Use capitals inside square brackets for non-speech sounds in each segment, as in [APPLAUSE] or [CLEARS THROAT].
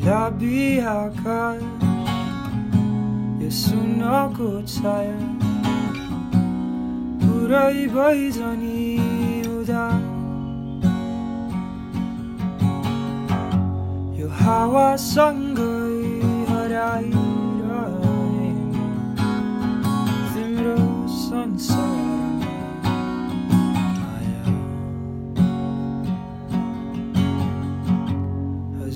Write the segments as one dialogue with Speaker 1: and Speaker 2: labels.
Speaker 1: गुलाबी आकाश यो सुनको छाया पुरै भइजनी उदा। यो हावासँगै हराइरहे तिम्रो संसारमा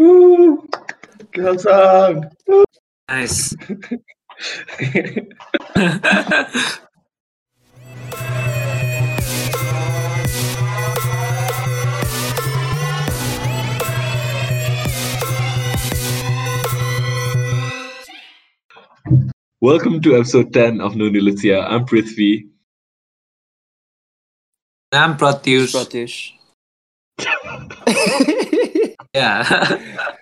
Speaker 2: Woo! Kelsang!
Speaker 3: Nice. [LAUGHS]
Speaker 2: Welcome to episode 10 of No Nilutia. I'm Prithvi.
Speaker 3: I'm Pratyush.
Speaker 4: Pratish. [LAUGHS]
Speaker 3: Yeah. [LAUGHS]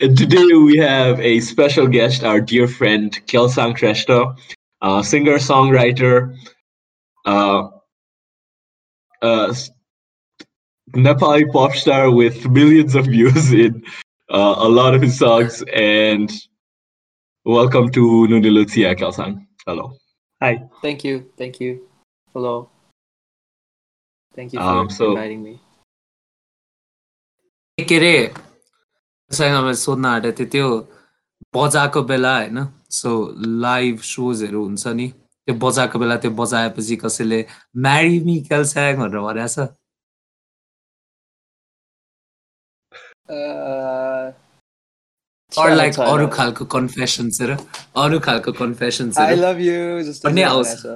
Speaker 2: And today we have a special guest, our dear friend Kelsang Shrestha, uh, singer songwriter, uh, uh, Nepali pop star with millions of views [LAUGHS] in uh, a lot of his songs. And welcome to No Nilutia, Kelsang. Hello. Hi.
Speaker 4: Thank you. Thank you. Hello. Thank you for
Speaker 2: Um, so-
Speaker 4: inviting me.
Speaker 3: के अरे मैले सोध्न आँटेको थिएँ त्यो बजाएको बेला होइन? सो live सोजहरू हुन्छ नि। त्यो बजाएको बेला त्यो बजाएपछि कसैले म्यारी मी क्याल्स्याङ भनेर भनेको छ। अरू लाइक अरू. खालको कन्फेसन्सहरू अरू खालको कन्फेसन्सहरू भन्ने आउँछ।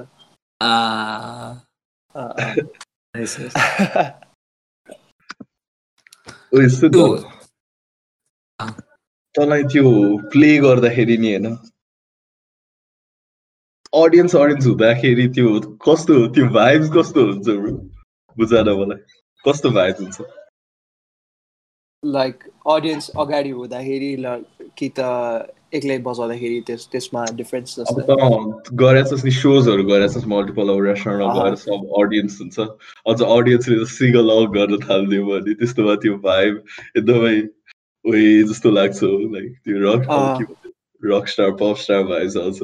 Speaker 2: उयो तँलाई त्यो प्ले गर्दाखेरि नि होइन। अडियन्स अडियन्स हुँदाखेरि त्यो कस्तो त्यो भाइब्स कस्तो हुन्छ बुझान मलाई। कस्तो भाइब्स हुन्छ?
Speaker 4: Like audience अगाडि हुँदाखेरि ल कि त एक्लै बजाउँदाखेरि त्यस त्यसमा डिफरेन्स जस्तो
Speaker 2: त गरेछस् नि सोजहरू गरेछस् मल्टिपल अब रेस्टुरेन्टमा। गएर सब अडियन्स हुन्छ अझ अडियन्सले सिङ्गल आउट गर्न थालिदियो भने त्यस्तोमा त्यो भाइब एकदमै उयो जस्तो लाग्छ लाइक त्यो रक। रक स्टार पप स्टार भाइब्स आउँछ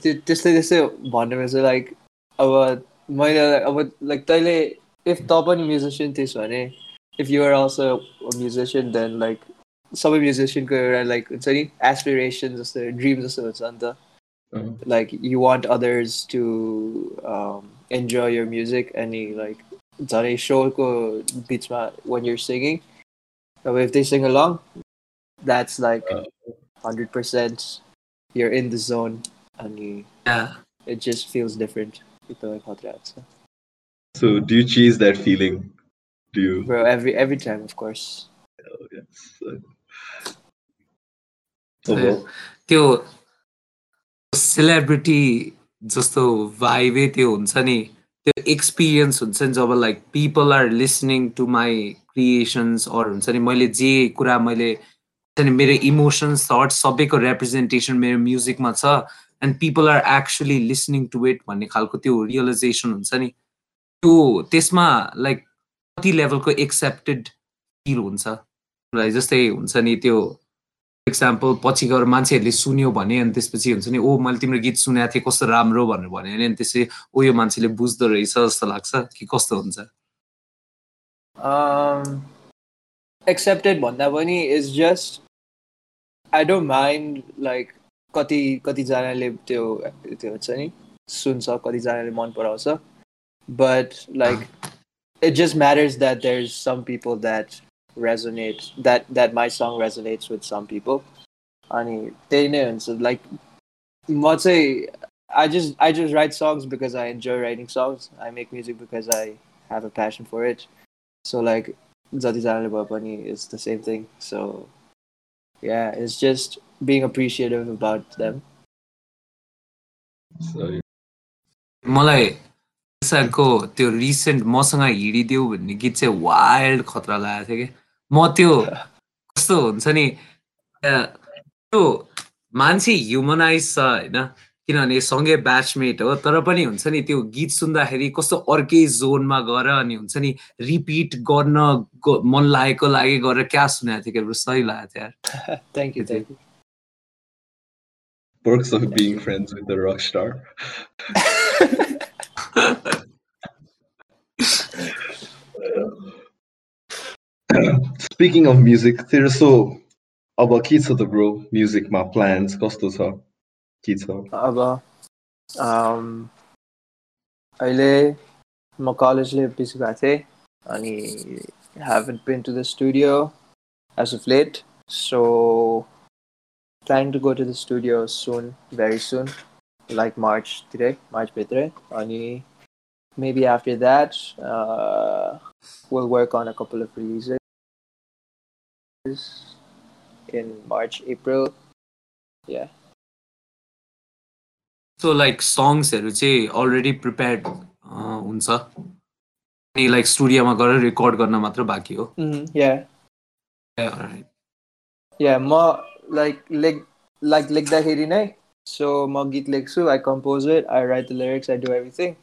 Speaker 4: त्यो त्यस्तै त्यस्तै भन्ने चाहिँ लाइक अब मैले अब लाइक तैँले इफ त पनि म्युजिसियन थिइस् भने if you're also musician then like Some musician career and like it's any aspirations or their dreams or so
Speaker 2: it's under. Uh-huh.
Speaker 4: Like you want others to um, enjoy your music any like zare show ko beats when you're singing. So if they sing along that's like
Speaker 2: uh-huh.
Speaker 4: 100%. you're in the zone and you,
Speaker 3: yeah.
Speaker 4: it just feels different.
Speaker 2: So do you chase that feeling? Do you
Speaker 4: bro every every time of course.
Speaker 2: Oh, yes.
Speaker 3: त्यो celebrity जस्तो भाइबे त्यो हुन्छ नि। त्यो experience हुन्छ नि जब like people are listening to my creations or हुन्छ नि मैले जे कुरा मैले मेरो इमोसन्स थट सबैको रिप्रेजेन्टेसन मेरो म्युजिकमा छ and people are actually listening to it भन्ने खालको त्यो रियलाइजेसन हुन्छ नि। त्यो त्यसमा लाइक कति लेभलको एक्सेप्टेड फिल हुन्छ। जस्तै हुन्छ नि त्यो इक्जाम्पल पछि गएर मान्छेहरूले सुन्यो भने अनि त्यसपछि हुन्छ नि ओ मैले तिम्रो गीत सुनेको थिएँ कस्तो राम्रो भनेर भन्यो भने अनि त्यसै ओ यो मान्छेले बुझ्दो रहेछ जस्तो लाग्छ कि कस्तो हुन्छ?
Speaker 4: Um accepted भन्दा पनि is just I don't mind like कति कतिजनाले त्यो त्यो हुन्छ नि सुन्छ कतिजनाले मन पराउँछ but like it just matters that there's some people that resonate that that my song resonates with some people अनि त्यही नै हुन्छ like म चाहिँ I just I just write songs because I enjoy writing songs. I make music because I have a passion for it. So like जतिजनाले भए पनि it's the same thing सो या it's just being अप्रिसिएटिभ about them
Speaker 2: So,
Speaker 3: मलाई को त्यो recent मसँग हिँडिदेऊ भन्ने गीत चाहिँ वाइल्ड खतरा लागेको थियो कि म त्यो कस्तो हुन्छ नि त्यो मान्छे ह्युमनाइज छ होइन किनभने सँगै ब्याचमेट हो तर पनि हुन्छ नि त्यो गीत सुन्दाखेरि कस्तो अर्कै जोनमा गएर अनि हुन्छ नि रिपिट गर्न ग- मन लागेको लागि गरेर क्या सुनेको थियो कि सही लागेको थियो यार
Speaker 4: thank you thank you
Speaker 2: perks of being friends with the rock star. [LAUGHS] Speaking of music, there's so अब के छ त ब्रो म्युजिकमा प्लान्स कस्तो छ के छ
Speaker 4: अब um, अहिले म कलेजले बिजी भएको थिएँ अनि haven't been to the studio as of late so planning to go to the studio soon very soon like March today March भित्रै अनि maybe after that uh, we'll work on a couple of releases in March April yeah
Speaker 3: so like सङ्ग्सहरू चाहिँ already prepared हुन्छ अनि like स्टुडियोमा गएर record गर्न मात्र बाँकी हो
Speaker 4: Mhm, yeah
Speaker 3: Yeah, alright.
Speaker 4: Yeah, म like लेख like लेख्दाखेरि नै so म गीत लेख्छु I compose it I write the lyrics I do everything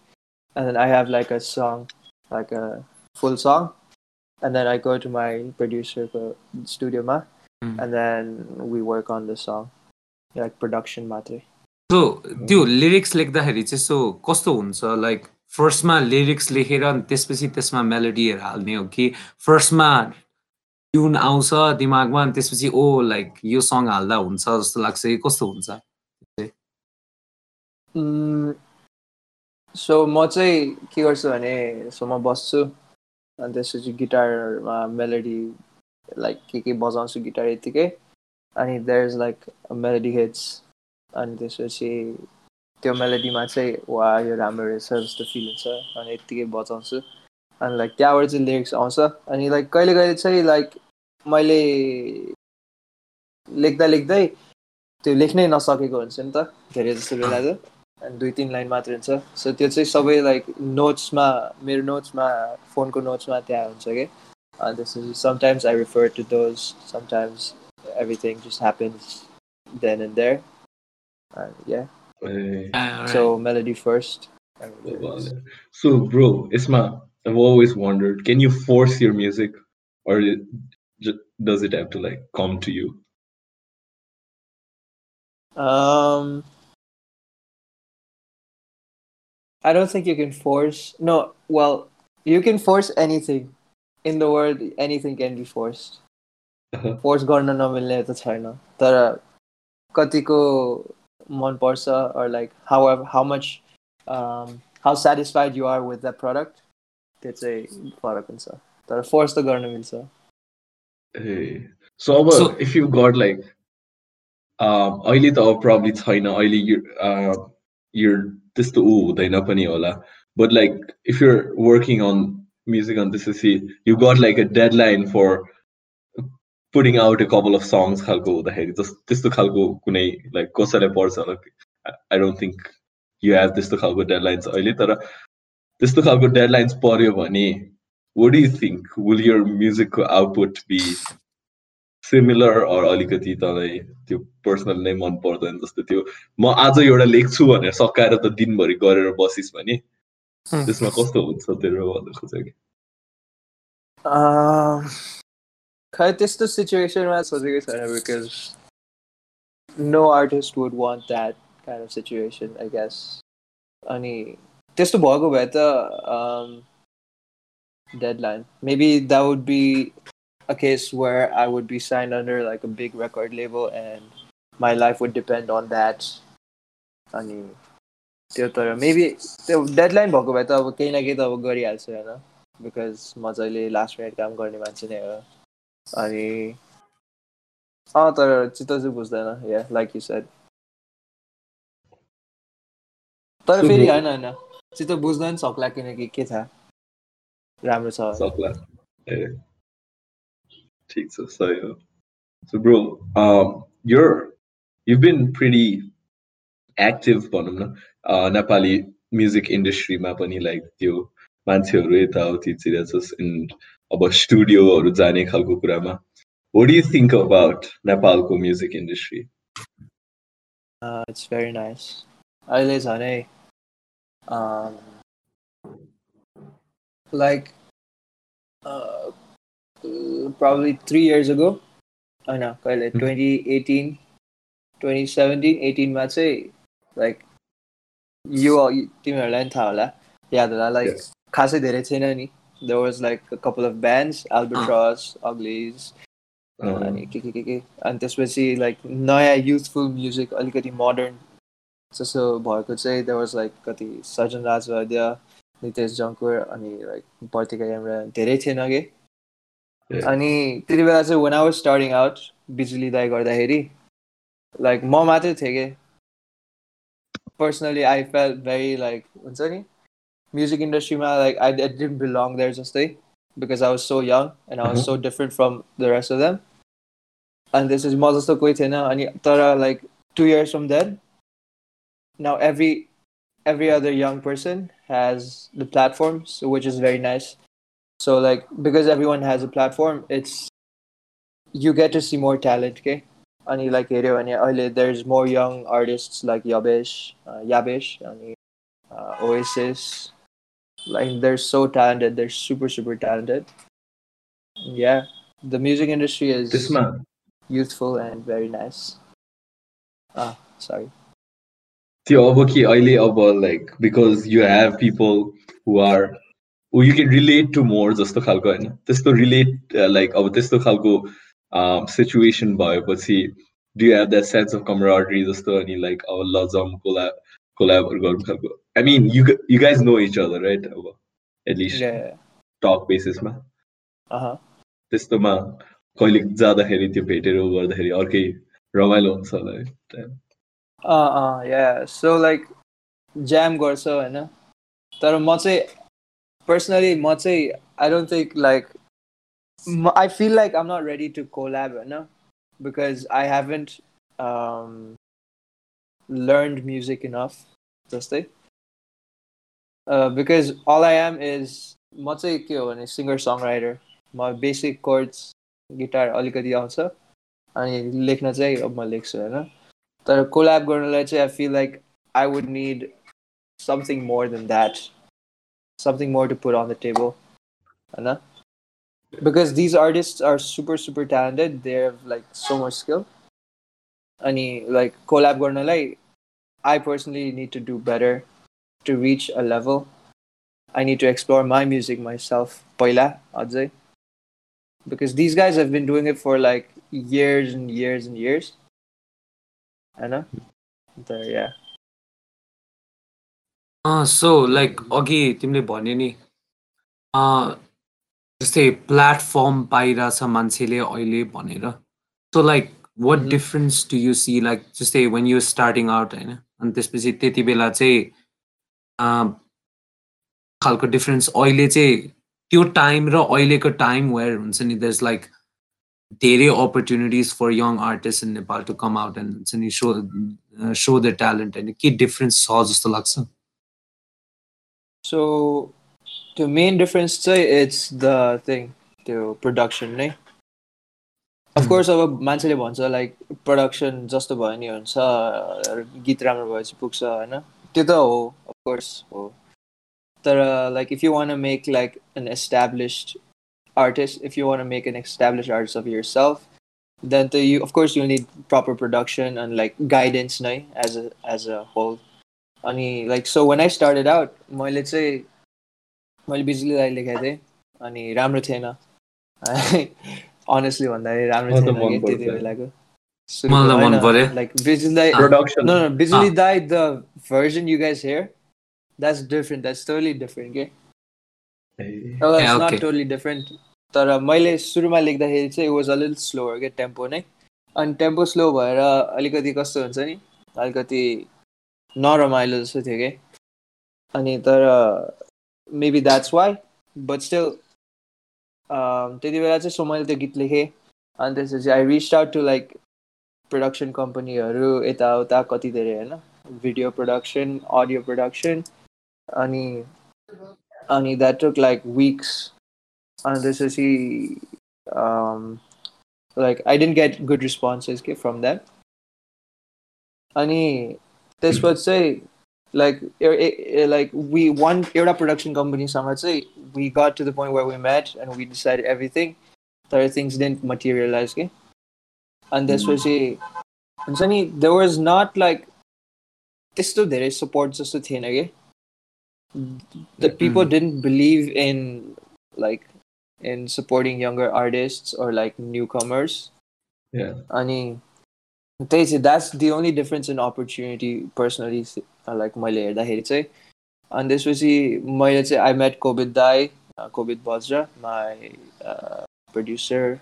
Speaker 4: and then I have like a song like a full song And then I go to my producer को studio मा
Speaker 3: Mm.
Speaker 4: and then we work on the song like production मात्रै
Speaker 3: so त्यो lyrics लेख्दाखेरि चाहिँ सो कस्तो हुन्छ? Like फर्स्टमा lyrics लेखेर अनि त्यसपछि त्यसमा मेलोडीहरू हाल्ने हो कि फर्स्टमा ट्युन आउँछ दिमागमा अनि त्यसपछि ओ लाइक यो सङ हाल्दा हुन्छ जस्तो लाग्छ कि कस्तो हुन्छ?
Speaker 4: Mm, so म चाहिँ के गर्छु भने सो म बस्छु। अनि त्यसपछि गिटारमा मेलोडी लाइक के के बजाउँछु गिटार यतिकै अनि there is like melody hits अनि त्यसपछि त्यो मेलोडीमा चाहिँ वा यो राम्रो रहेछ जस्तो फिल हुन्छ अनि यत्तिकै बजाउँछु। अनि लाइक त्यहाँबाट चाहिँ लिरिक्स आउँछ अनि लाइक कहिले कहिले चाहिँ लाइक मैले लेख्दा लेख्दै त्यो लेख्नै नसकेको हुन्छ नि त धेरै जस्तो बेला चाहिँ दुई तिन लाइन मात्रै हुन्छ सो त्यो चाहिँ सबै लाइक नोट्समा मेरो नोट्समा फोनको नोट्समा त्यहाँ हुन्छ कि अनि त्यसपछि sometimes I refer to those sometimes everything just happens then and there या
Speaker 2: Eh,
Speaker 4: so melody first
Speaker 2: So, bro, Isma, I've always wondered, can you force your music, or it, ju- does it have to like come to you?
Speaker 4: Um, I don't think you can force. No, well, you can force anything in the world. Anything can be forced.
Speaker 2: Uh-huh.
Speaker 4: Force गर्न नमिल्ने त छैन तर कतिको मन पर्छ or like how how much um, how satisfied you are with that product त्यो चाहिँ फरक हुन्छ तर फोर्स त गर्न मिल्छ
Speaker 2: Hey. So, अब
Speaker 3: So-
Speaker 2: if you got like, um, अहिले त अब probably छैन अहिले you uh, you're त्यस्तो ऊ हुँदैन पनि होला but like if you're working on music on this you got like a deadline for putting out a couple of songs खालको हुँदाखेरि जस त्यस्तो खालको कुनै like कसैलाई पर्छ होला I- I don't think you have त्यस्तो खालको deadlines अहिले तर त्यस्तो खालको deadlines पर्यो भने what do you think will your music output or अलिकति तँलाई त्यो पर्सनल नै मन पर्दैन जस्तो त्यो म आज एउटा लेख्छु भनेर सकाएर त दिनभरि गरेर बसिस् भने त्यसमा कस्तो हुन्छ तेरो भन्नु खोजेको
Speaker 4: Um, खै त्यस्तो सिचुएसनमा सोचेको छैन because no artist would want that kind of situation I guess अनि त्यस्तो भएको भए त deadline maybe that would be a case where I would be signed under like a big record label and my life would depend on that. अनि त्यो तर maybe त्यो deadline भएको भए त अब केही न केही त अब गरिहाल्छु होइन बिकज म जहिले लास्ट मिनट काम गर्ने मान्छे नै हो अनि अँ तर चित्त चाहिँ बुझ्दैन या लाइक यु सेड तर
Speaker 2: So
Speaker 4: फेरि
Speaker 2: bro-
Speaker 4: होइन होइन चित्त बुझ्न नि सक्ला किनकि के थाहा राम्रो छ भने।
Speaker 2: सक्ला ए ठिक छ सही हो So bro, um, you're you've been pretty active भनौँ न uh, नेपाली म्युजिक इन्डस्ट्रीमा पनि लाइक त्यो मान्छेहरू यताउतितिर जस्ट इन अब स्टुडियोहरू जाने खालको कुरामा What do you think about नेपालको music industry
Speaker 4: Uh, it's very nice. अहिले झनै um, like uh, probably three years ago. होइन कहिले
Speaker 2: Mhm.
Speaker 4: 2018 2017 18 मा चाहिँ लाइक यो तिमीहरूलाई पनि थाहा होला याद होला लाइक. खासै धेरै थिएन नि there was like a couple of bands albatross uglies
Speaker 2: Uh,
Speaker 4: अनि के के के के अनि त्यसपछि लाइक नयाँ युथफुल म्युजिक अलिकति मोडर्न जस्तो भएको चाहिँ देयर वाज लाइक कति सजन राज वैद्य नितेश जङ्कुर अनि लाइक प्रतिका यामरा धेरै थिएन कि. अनि त्यति बेला चाहिँ वान आवर स्टार्टिङ आउट बिजुली दाई गर्दाखेरि लाइक म मात्रै थिएँ कि personally I fail very like हुन्छ नि म्युजिक इन्डस्ट्रीमा like I I didn't belong there जस्तै because I was so young and I was so different from the rest of them अनि त्यसपछि म जस्तो कोही थिएन अनि तर like two years from then now every every other young person has the platforms, which is very nice. so like because everyone has a platform, it's you get to see more talent, okay? Ani like area ani early there's more young artists like Yabesh, uh, Yabesh, ani uh, Oasis. Like they're so talented, they're super super talented. Yeah, the music industry is
Speaker 2: this man.
Speaker 4: youthful and very nice. Ah, sorry.
Speaker 2: त्यो अब कि अहिले अब like because you have people who are you can relate to more जस्तो खालको होइन। त्यस्तो relate like अब त्यस्तो खालको सिचुएसन भएपछि do have that sense of camaraderie जस्तो अनि लाइक अब ल जम कोला कोलाबहरू गर्नु खालको? I mean you you guys know each other right अब एटलिस्ट. टक बेसिसमा
Speaker 4: Uh.
Speaker 2: त्यस्तोमा कहिले जाँदाखेरि त्यो भेटेर गर्दाखेरि अर्कै रमाइलो हुन्छ होला है?
Speaker 4: सो लाइक ज्याम गर्छ होइन। तर म चाहिँ पर्सनली म चाहिँ I don't think like I feel like आम नट रेडी टु कोल्याब होइन because I haven't learned music enough जस्तै because Al I am is म चाहिँ के हो भने सिङ्गर सङ राइटर म बेसिक कोर्ड्स गिटार अलिकति आउँछ अनि लेख्न चाहिँ अब म लेख्छु होइन तर कोल्याब गर्नलाई चाहिँ आई feel like I would need something more than that something more to put on the table. Anna? Because these artists are super, super talented. They have like so much skill. Any like collab gornalai, I personally need to do better to reach a level. I need to explore my music myself. poila. I'd say. Because these guys have been doing it for like years and years and years. Anna? There, yeah.
Speaker 3: So like अघि तिमीले भन्यो नि अँ, जस्तै platform पाइरहेछ मान्छेले अहिले भनेर। So like
Speaker 4: what.
Speaker 3: Difference do you see like जस्तै when you starting out होइन? अनि त्यसपछि त्यति बेला चाहिँ अँ, खालको डिफरेन्स अहिले चाहिँ त्यो टाइम र अहिलेको टाइम वेयर हुन्छ नि दस लाइक धेरै opportunities for young artist in Nepal to come out and हुन्छ नि सो सो द ट्यालेन्ट होइन? के डिफरेन्स छ जस्तो लाग्छ?
Speaker 4: So the main difference say it's the thing, the production, नै Of
Speaker 3: Hmm.
Speaker 4: course, अब मान्छेले भन्छ लाइक प्रडक्सन जस्तो भयो नि हुन्छ गीत राम्रो भएपछि पुग्छ होइन त्यो त हो अफकोर्स हो तर like if you want make like an established artist, if you want to make an established artist of yourself, then the, you of course you'll need proper production and like guidance nai, as a as a whole. अनि like so when I started out मैले चाहिँ मैले बिजुली दाई लेखेको थिएँ अनि राम्रो थिएन। [LAUGHS] अनेस्टली भन्दाखेरि राम्रो थिएन त्यति बेलाको। लाइक बिजुली बिजुली the you guys here that's different that's totally different
Speaker 3: के
Speaker 4: नट डिफरेन्ट तर मैले सुरुमा लेख्दाखेरि चाहिँ वाज अलिअलि हो क्या टेम्पो नै। अनि टेम्पो स्लो भएर अलिकति कस्तो हुन्छ नि अलिकति नरमाइलो जस्तो थियो कि अनि तर maybe that's why but still um, त्यति बेला चाहिँ सो मैले त्यो गीत लेखेँ अनि त्यसपछि I reach out to like production कम्पनीहरू यताउता कति धेरै होइन भिडियो प्रडक्सन अडियो प्रडक्सन अनि अनि द्याट टुक लाइक विक्स अनि त्यसपछि like I didn't get good responses के फ्रम द्याट अनि त्यसपछि चाहिँ लाइक लाइक वी वान एउटा प्रडक्सन कम्पनीसँग चाहिँ we got to the point were we mat and we decide everything तर थिङ्स डेन्ट मटेरियलाइज के अनि त्यसपछि हुन्छ नि देयर वाज नट लाइक त्यस्तो धेरै सपोर्ट जस्तो थिएन कि the people dent believe in like in supporting younger artist or like new commerce
Speaker 2: Yeah.
Speaker 4: अनि त्यही चाहिँ that's the only difference in opportunity personally like मैले हेर्दाखेरि चाहिँ अनि त्यसपछि मैले चाहिँ आई मेट कोविद दाई कोविद बज्र माई प्रड्युसर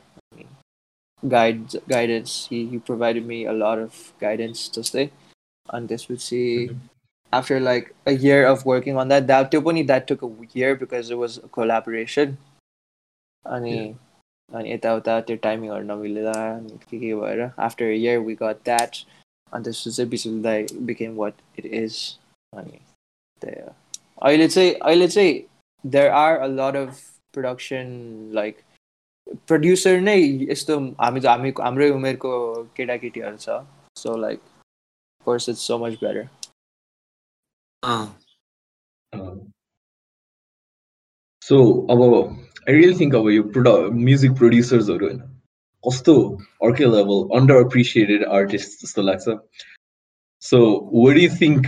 Speaker 4: गाइड गाइडेन्स हि provided me a lot of guidance जस्तै अनि त्यसपछि after like a year of working on that that त्यो पनि that took a year because it was a collaboration अनि अनि यताउता त्यो टाइमिङहरू नमिलेर अनि के के भएर after year we got that अनि त्यसपछि चाहिँ बिजुल दाई बिकेम वाट इट इज अनि त्यही हो अहिले चाहिँ अहिले चाहिँ there are a lot of production like producer नै यस्तो हामी हामी हाम्रै उमेरको केटाकेटीहरू छ so like course it's so much better
Speaker 3: uh,
Speaker 2: Um, so अब आई रियली थिङ्क अब यो प्रोड म्युजिक प्रड्युसर्सहरू होइन कस्तो अर्कै लेभल अन्डर एप्रिसिएटेड आर्टिस्ट जस्तो लाग्छ सो वड यु थिङ्क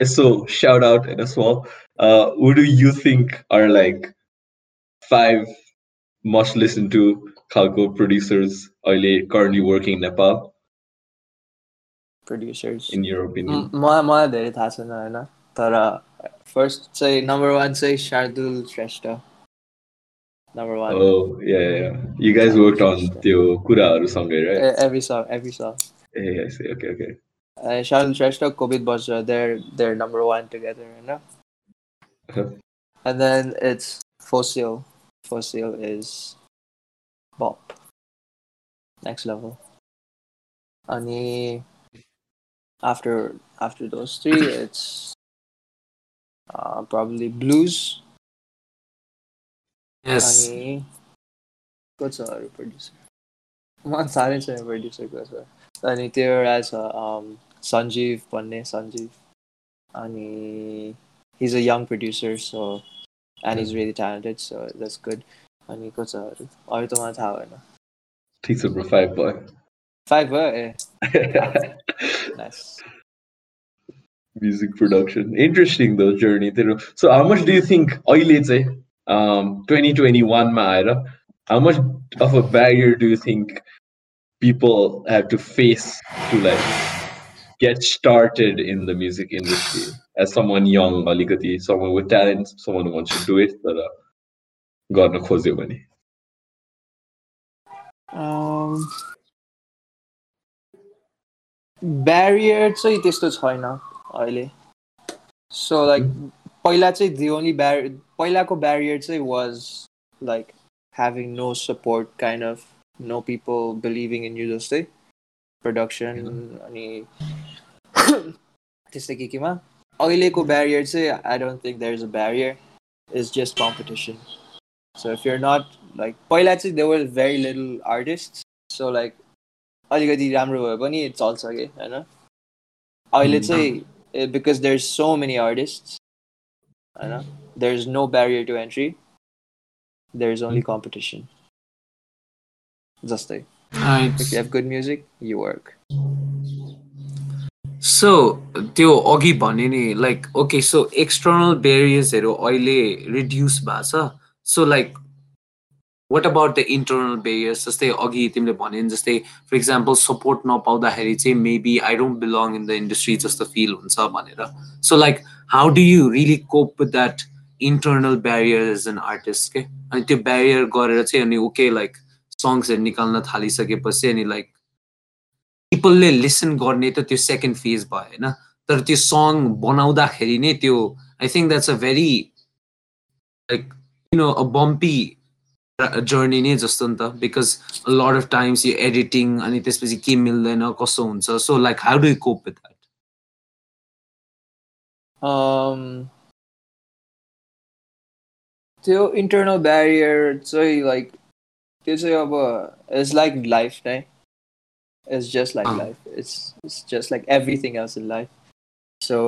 Speaker 2: यसो साउट आउट होइन स्मल वड यु think are like five must listen to खालको प्रड्युसर्स अहिले currently वर्किङ नेपाल
Speaker 4: प्रड्युसर्स
Speaker 2: इन यर ओपिनियन
Speaker 4: म- मलाई मलाई धेरै थाहा छैन होइन तर फर्स्ट चाहिँ नम्बर वान चाहिँ शार्दुल श्रेष्ठ number one.
Speaker 2: Oh yeah, yeah. You guys worked on the Kura song, right?
Speaker 4: Every song, every song.
Speaker 2: Yeah, I see. Okay, okay.
Speaker 4: Uh, Sean Shrestha, Kobit Bajra, they're they're number one together, you know. And then it's Fossil. Fossil is Bop. Next level. Ani after after those three, it's uh, probably blues
Speaker 3: yes.
Speaker 4: Ani what's our producer? Man, साह्रै छ producer को छ अनि त्यो एउटा छ um, Sanjeev भन्ने सञ्जीव अनि he's a young producer so and he's really talented so that's good अनि को छ अरू अरू त मलाई थाहा भएन
Speaker 2: ठिक छ bro, five boy.
Speaker 4: फाइभ भयो a nice
Speaker 2: Music production. Interesting though journey. तेरो. So how much do you think अहिले चाहिँ um 2021 मा आएर how much of a barrier do you think people have to face to like get started in the music industry as someone young अलिकति someone with talent someone who wants to do it तर गर्न खोज्यो भने
Speaker 4: um, barrier चाहिँ त्यस्तो छैन अहिले so like पहिला चाहिँ दि ओन्ली ब्यारि पहिलाको ब्यारियर चाहिँ was like having no support kind of know people believing इन यु जस्तै प्रडक्सन अनि [COUGHS] त्यस्तै के केमा अहिलेको ब्यारियर चाहिँ I don't think there is a barrier is just competition so if your not like पहिला चाहिँ देवर भेरी लिटल आर्टिस्ट सो लाइक अलिकति राम्रो भयो पनि चल्छ कि होइन अहिले चाहिँ because there is so many artist होइन there is no barrier to entry there is only competition जस्तै
Speaker 3: Right.
Speaker 4: If you have good music you work
Speaker 3: so त्यो अघि भने नि लाइक ओके सो एक्सटर्नल बेरियर्सहरू अहिले रिड्युस भएको छ so like what about the internal barriers जस्तै अघि तिमीले भने नि जस्तै फर इक्जाम्पल सपोर्ट नपाउँदाखेरि चाहिँ maybe I don't belong in the industry जस्तो फिल हुन्छ भनेर so like how do you really cope with that internal barrier as an artist के अनि त्यो ब्यारियर गरेर चाहिँ अनि ओके लाइक सङ्ग्सहरू निकाल्न थालिसकेपछि अनि लाइक पिपलले लिसन गर्ने त त्यो सेकेन्ड फेज भयो होइन? तर त्यो सङ बनाउँदाखेरि नै त्यो I think that's a very like you know a bumpy journey नै जस्तो नि त because lot of times yo editing अनि त्यसपछि के मिल्दैन कस्तो हुन्छ so like how do cope with
Speaker 4: that त्यो इन्टरनल ब्यारियर चाहिँ लाइक त्यो चाहिँ अब इट्स लाइक लाइफ नै it's just like
Speaker 3: uh.
Speaker 4: Life it's it's just like everything else in life so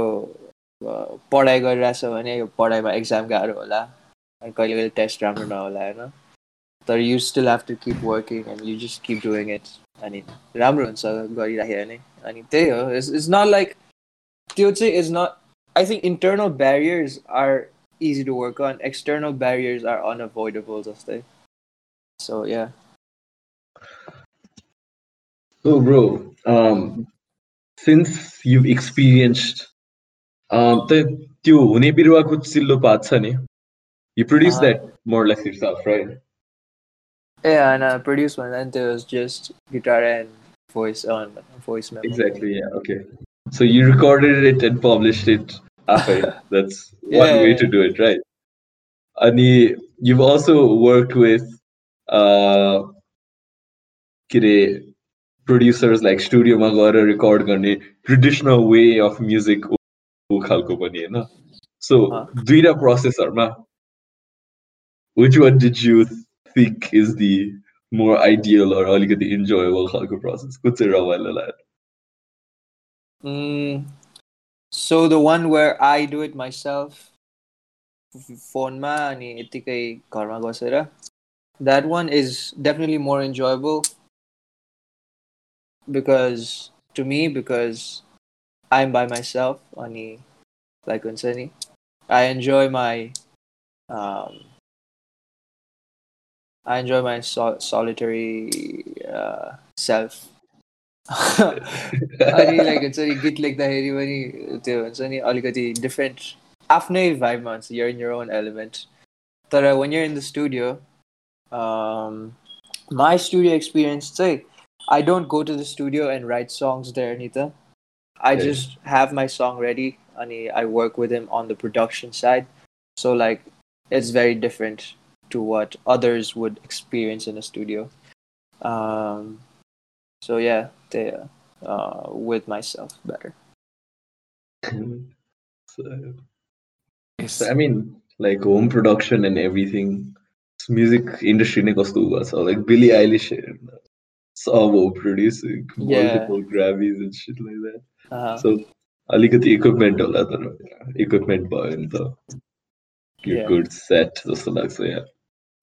Speaker 4: पढाइ गरिरहेछ भने यो पढाइमा एक्जाम गाह्रो होला अनि कहिले कहिले टेस्ट राम्रो नहोला होइन तर you still have to keep working and you just keep doing it अनि राम्रो हुन्छ गरिराख्यो भने अनि त्यही हो इट्स इट्स नट लाइक त्यो चाहिँ is nut I think internal barriers are easy to work on. External barriers are unavoidable, Justin. So yeah.
Speaker 2: So bro, um, since you've experienced, um, the you unepirwa kuch paatsani, you produced
Speaker 4: uh-huh.
Speaker 2: that more or less yourself, right?
Speaker 4: Yeah, and I produced one, and there was just guitar and voice on voice memo.
Speaker 2: Exactly. Yeah. Okay. So you recorded it and published it [LAUGHS] after. That's one
Speaker 4: Yeah,
Speaker 2: way
Speaker 4: yeah,
Speaker 2: to do it, right? And you've also worked with uh, के अरे producers like studio मा गएर record गर्ने traditional way of music ऊ खालको पनि होइन so
Speaker 4: अँ।
Speaker 2: दुईटा processहरूमा which one did you think is the more ideal or अलिकति enjoyable खालको process कुन चाहिँ रमाइलो लाग्यो
Speaker 4: Mm, so the one where I do it myself, phonema ani itikay karma gosera. That one is definitely more enjoyable because to me because I'm by myself ani like unsani. I enjoy my um, I enjoy my sol- solitary uh, self अनि like हुन्छ नि गीत लेख्दाखेरि पनि त्यो हुन्छ नि अलिकति डिफ्रेन्ट आफ्नै भाइबमा हुन्छ your in year own element तर वान your in the studio my studio experience चाहिँ I don't go to the studio and write songs there नि त आई
Speaker 2: Okay.
Speaker 4: Just have my song ready अनि I work with him on the production side so like it's very different to what others would experience in a studio so yeah they uh, with myself better [LAUGHS]
Speaker 2: so, so I mean, like home production and everything, music industry ne kasto हुआ छ like Billie Eilish Savo producing
Speaker 4: Yeah.
Speaker 2: multiple Grammys and shit like that.
Speaker 4: uh,
Speaker 2: So अलिकति equipment होला तर equipment भयो भने त you're
Speaker 4: Yeah.
Speaker 2: good set जस्तो लाग्छ yeah.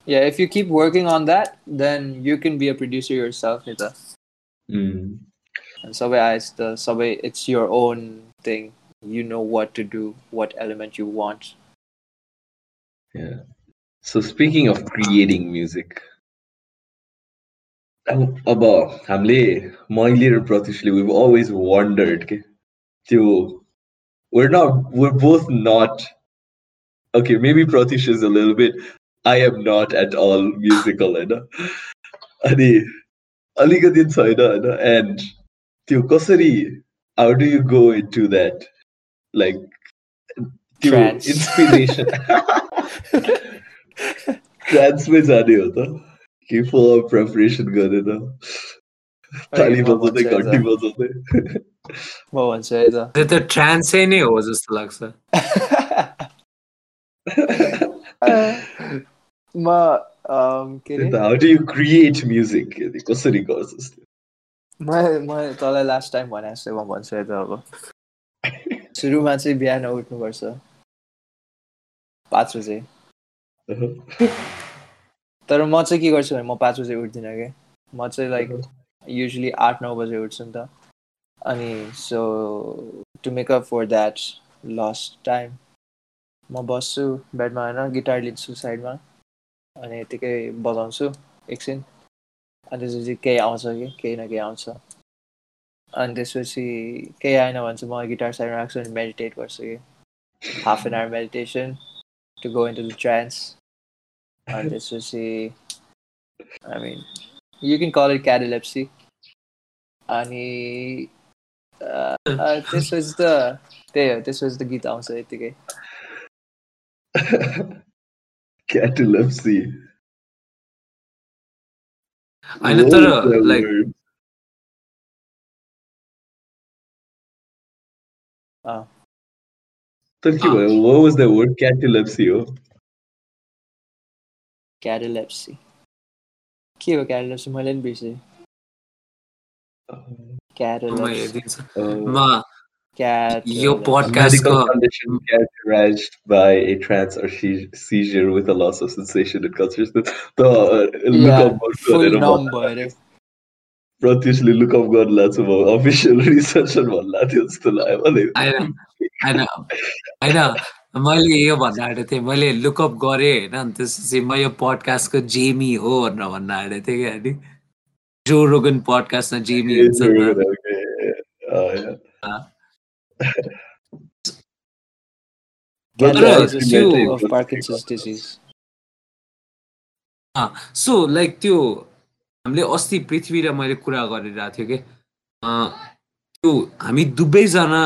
Speaker 4: yeah if you keep working on that then you can be a producer yourself Nita.
Speaker 2: Mm.
Speaker 4: and so it's the subway it's your own thing you know what to do what element you want
Speaker 2: Yeah. So speaking of creating music, अब अब हामीले मैले र प्रतिशले we've always wondered के त्यो we're not we're both not okay maybe Pratish is a little bit I am not at all musical होइन अनि [LAUGHS] अलिकति छैन होइन and त्यो कसरी how do you go into that like त्यो
Speaker 4: Trance.
Speaker 2: inspiration ट्रान्समै जाने हो त कि फुल प्रिपरेसन गरेर ताली
Speaker 4: म
Speaker 2: बजाउँदै
Speaker 4: भन्छु
Speaker 2: घन्टी
Speaker 4: यता।
Speaker 2: बजाउँदै
Speaker 4: म भन्छु है त
Speaker 3: त्यो त ट्रान्सै नै हो जस्तो लाग्छ
Speaker 4: म um, के अरे
Speaker 2: how do you create music कसरी गर्छस्?
Speaker 4: म म तँलाई लास्ट टाइम भने जस्तै म भन्छु त अब सुरुमा चाहिँ बिहान उठ्नुपर्छ। पाँच बजे। तर म चाहिँ के गर्छु भने म पाँच बजे उठ्दिनँ कि। म चाहिँ लाइक युजली आठ नौ बजे उठ्छु नि त। अनि so to make up for that lost time म बस्छु बेडमा होइन गिटार लिन्छु साइडमा। अनि यतिकै बजाउँछु एकछिन अनि त्यसपछि केही आउँछ कि केही न केही आउँछ अनि त्यसपछि केही आएन भने चाहिँ म गिटार साइडमा राख्छु अनि मेडिटेट गर्छु कि half an hour meditation to go into the trance अनि त्यसपछि आई mean you can call it क्याडिलेप्सी अनि अ, अ, त्यसपछि त त्यही हो त्यसपछि त गीत आउँछ यतिकै
Speaker 2: Catalepsy.
Speaker 3: होइन
Speaker 2: What
Speaker 3: तर
Speaker 2: was that
Speaker 3: लाइक
Speaker 2: word?
Speaker 4: अँ,
Speaker 2: तर के
Speaker 3: Ah.
Speaker 2: भयो what was that word catalepsy हो
Speaker 4: क्यारेलेप्सी के हो क्यारेलेप्सी मैले पनि बिर्सेँ
Speaker 2: Uh,
Speaker 3: म
Speaker 4: क्यारेलेप्सी
Speaker 3: यो
Speaker 2: a
Speaker 3: podcast
Speaker 2: medical
Speaker 3: को-
Speaker 2: condition characterized by a trance or se- seizure with a loss of sensation and consciousness. [LAUGHS] The uh, look
Speaker 4: Yeah,
Speaker 2: up गर्छु
Speaker 4: full
Speaker 2: भनेर
Speaker 4: numb
Speaker 2: भन्दा
Speaker 4: भएर
Speaker 2: प्रत्युषले लुक अप गर्नु छु म अफिसियल रिसर्च भन्ला थियो जस्तो लाग्यो मलाई
Speaker 3: होइन होइन मैले यो भन्न आँटेको थिएँ मैले लुकअप गरेँ होइन अनि त्यसपछि म यो पडकास्टको जेमी हो भनेर भन्न आँटेको थिएँ क्या अनि जो रोगन पडकास्टमा जेमी हुन्छ त।
Speaker 4: Catalepsy is a
Speaker 3: त्यो-
Speaker 4: symptom of Parkinson's disease.
Speaker 3: So like त्यो हामीले अस्ति पृथ्वी र मैले कुरा गरिरहेको थियो कि त्यो हामी दुवैजना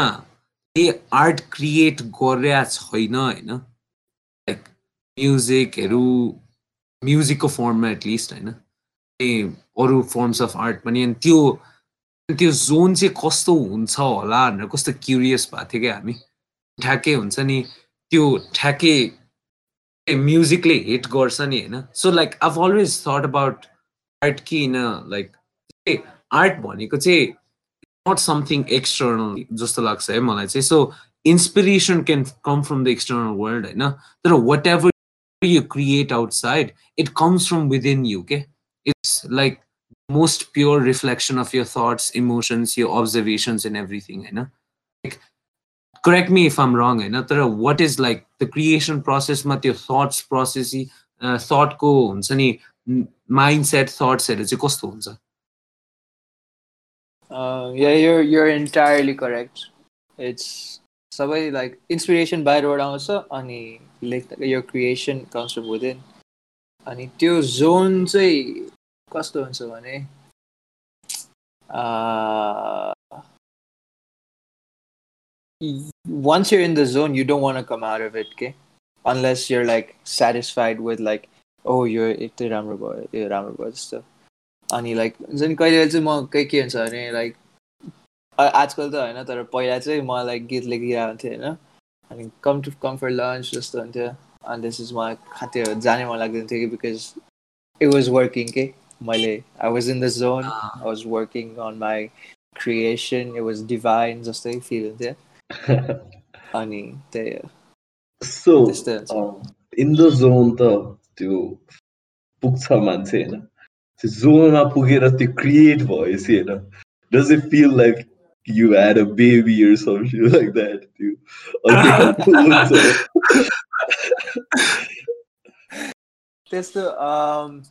Speaker 3: आर्ट क्रिएट गरेका छैन होइन लाइक म्युजिकहरू म्युजिकको फर्ममा एटलिस्ट होइन अरू फर्म्स अफ आर्ट पनि अनि त्यो त्यो जोन चाहिँ कस्तो हुन्छ होला भनेर कस्तो क्युरियस भएको थियो क्या हामी। ठ्याक्कै हुन्छ नि त्यो ठ्याक्कै म्युजिकले हिट गर्छ नि होइन। So like I've always thought about art किन लाइक आर्ट भनेको चाहिँ नट समथिङ एक्सटर्नल जस्तो लाग्छ है मलाई चाहिँ। So inspiration can come from the external world होइन। तर whatever you create outside it comes from within you के it's like most pure reflection of your thoughts emotions yo observations and everything होइन correct me if आम रङ होइन तर what is like the creation प्रोसेसमा त्यो thoughts process थटको हुन्छ नि mind set थट्सहरू चाहिँ कस्तो हुन्छ
Speaker 4: Uh, yeah, you're you're entirely correct. It's सबै like inspiration बाहिरबाट आउँछ अनि लेख्दा your creation comes from within. अनि त्यो जोन चाहिँ कस्तो हुन्छ भने uh, once you're in the zone, you don't want to come out of it, okay? Unless you're like satisfied with like, oh, you're यति राम्रो भयो यो राम्रो भयो जस्तो अनि लाइक हुन्छ नि कहिले चाहिँ म के के हुन्छ भने लाइक आजकल त होइन तर पहिला चाहिँ म लाइक गीत लेखिरहेको हुन्थेँ होइन अनि come to come for lunch जस्तो हुन्थ्यो अनि त्यसपछि मलाई खाथ्यो जानै मन लाग्दैन थियो कि बिकज इट वाज वर्किङ के मैले I was in the zone I was working on my creation it was divine जस्तै फिल हुन्थ्यो [LAUGHS] अनि त्यही हो
Speaker 2: so
Speaker 4: त्यस्तै हुन्छ
Speaker 2: um, in the zone त त्यो पुग्छ मान्छे होइन त्यो जोनमा पुगेर त्यो क्रिएट भएपछि होइन does it feel like you had a baby or something [LAUGHS] like that त्यो [LAUGHS] अर्कै खालको हुन्छ
Speaker 4: त्यस्तो um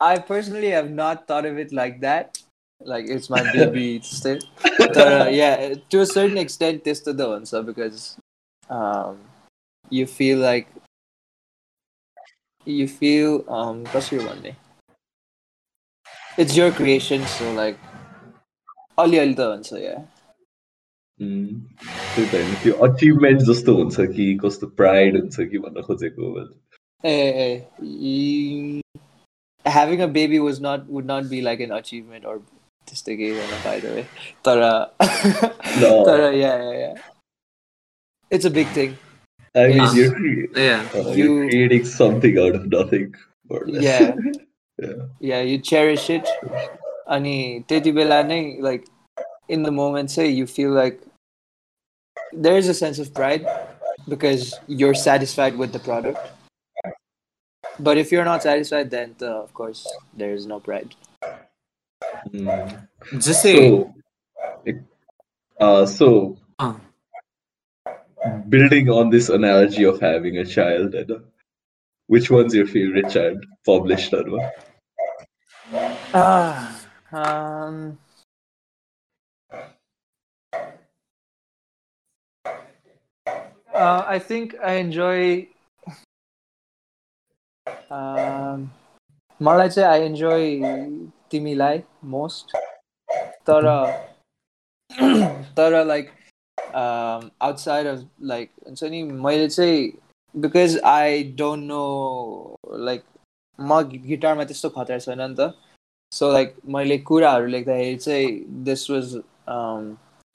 Speaker 4: I personally have not thought of it like that. Like it's my [LAUGHS] baby still. But uh, yeah, to a certain extent त्यस्तो त हुन्छ because um you feel like you feel um कसरी भन्ने It's your creation so like अलिअलि त हुन्छ yeah.
Speaker 2: Mm. त्यही त होइन त्यो अचिभमेन्ट जस्तो हुन्छ कि कस्तो प्राइड हुन्छ कि भन्न खोजेको मैले
Speaker 4: Hey, hey, you- having a baby was not would not be like an achievement or just a gay by the way. Tara.
Speaker 2: no. [LAUGHS]
Speaker 4: Tara, yeah, yeah, yeah. It's a big thing.
Speaker 2: I mean,
Speaker 4: yeah.
Speaker 2: you're,
Speaker 3: yeah.
Speaker 2: Uh,
Speaker 4: you, are
Speaker 2: creating something out of nothing, more or less.
Speaker 4: Yeah. [LAUGHS]
Speaker 2: yeah.
Speaker 4: Yeah, you cherish it. Ani like in the moment, say you feel like there is a sense of pride because you're satisfied with the product but if you're not satisfied, then uh, of course there is no pride.
Speaker 2: Mm.
Speaker 3: Just say
Speaker 2: so, uh, so
Speaker 3: uh.
Speaker 2: building on this analogy of having a child, which one's your favorite child published? Arva? Uh,
Speaker 4: ah, um. Uh, I think I enjoy Um, मलाई चाहिँ आई enjoy तिमीलाई most तर तर like outside of like हुन्छ नि मैले चाहिँ because I don't know like म गिटारमा त्यस्तो खतरा छैन नि त सो लाइक मैले कुराहरू लेख्दाखेरि चाहिँ this was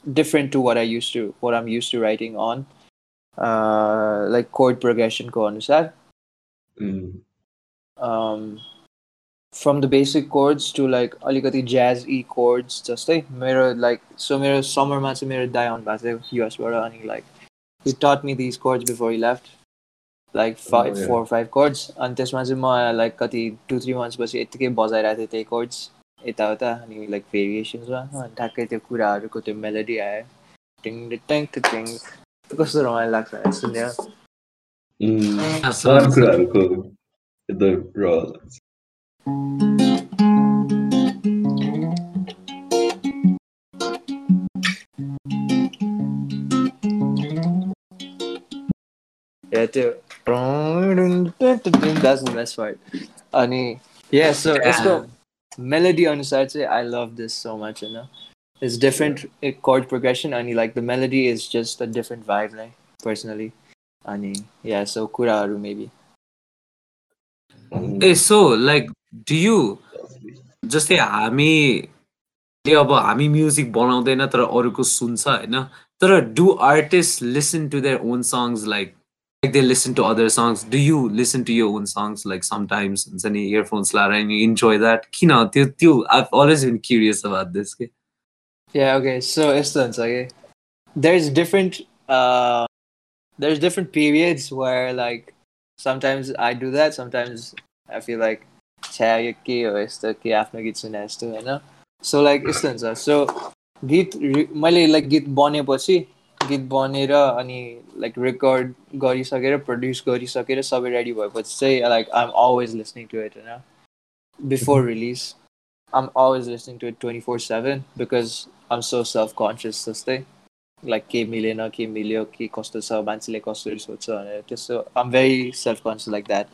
Speaker 4: different to what I use to what I'm use to writing on like code प्रोग्रेसनको अनुसार
Speaker 2: Mm.
Speaker 4: um, from the basic chords to like अलिकति jazz e chords जस्तै मेरो like so मेरो समरमा चाहिँ मेरो दाइ आउनु भएको थियो युएसबाट अनि like he taught me these chords before he left like five
Speaker 2: Oh, yeah.
Speaker 4: four or five chords अनि त्यसमा चाहिँ म like कति टु थ्री मन्थ्स पछि यत्तिकै बजाइरहेको थिएँ त्यही chords यताउता अनि लाइक भेरिएसन्समा अनि ठ्याक्कै त्यो कुराहरूको त्यो मेलोडी आयो टिङ टिङ टिङ कस्तो रमाइलो लाग्छ है सुन्यो
Speaker 2: Mm.
Speaker 3: That's
Speaker 2: अरू
Speaker 3: awesome.
Speaker 2: कुराहरूको एकदम रहर लाग्छ।
Speaker 4: Yeah, too. That's the best part. Ani, yeah, so
Speaker 3: Yeah.
Speaker 4: यसको melody अनुसार चाहिँ I love this so much, you know. It's different uh, chord progression and like the melody is just a different vibe, like personally. Ani, yeah, so कुराहरू maybe.
Speaker 3: Uh so like do you जस्तै हामीले अब हामी music बनाउँदैन तर अरूको सुन्छ होइन? तर do artist listen to their own songs like like they listen to other songs do you listen to your own songs like sometimes हुन्छ नि इयरफोन्स लाएर अनि इन्जोय द्याट किन? त्यो त्यो I always been curious about this के
Speaker 4: Yeah, okay. So यस्तो हुन्छ कि there's different uh there's different periods where like sometimes I do that, sometimes I feel like छ्या यो के हो यस्तो के आफ्नो गीत सुने जस्तो होइन सो लाइक यस्तो हुन्छ सो गीत रि- मैले लाइक गीत बनेपछि गीत बनेर अनि लाइक रेकर्ड गरिसकेर प्रड्युस गरिसकेर सबै रेडी भएपछि चाहिँ like I M always listening to it होइन before release I'm always listening to it 24 7 because I'm so self conscious जस्तै लाइक के मिलेन के मिल्यो के कस्तो छ मान्छेले कसरी सोध्छ भनेर त्यस्तो I'm very self conscious like that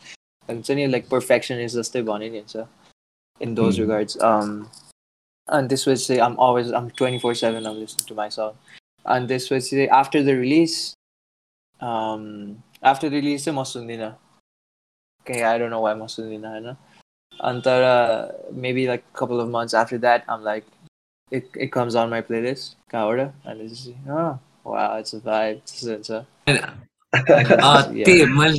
Speaker 4: हुन्छ नि लाइक पर्फेक्सनिस्ट जस्तै भने नि हुन्छ इन दोज
Speaker 2: Mhm.
Speaker 4: रिगार्ड्स अनि त्यसपछि चाहिँ I'm always I'm twenty four seven आम लिसनिङ टु माइ सङ अनि त्यसपछि चाहिँ after the release after release चाहिँ म सुन्दिनँ कहीँ आई डोन्ट नो वाइ म सुन्दिनँ होइन And uh, maybe like a couple of months after that, I'm like, it, it comes on my playlist, Kaora, and it's just, oh, wow, it's a vibe.
Speaker 3: त्यही मैले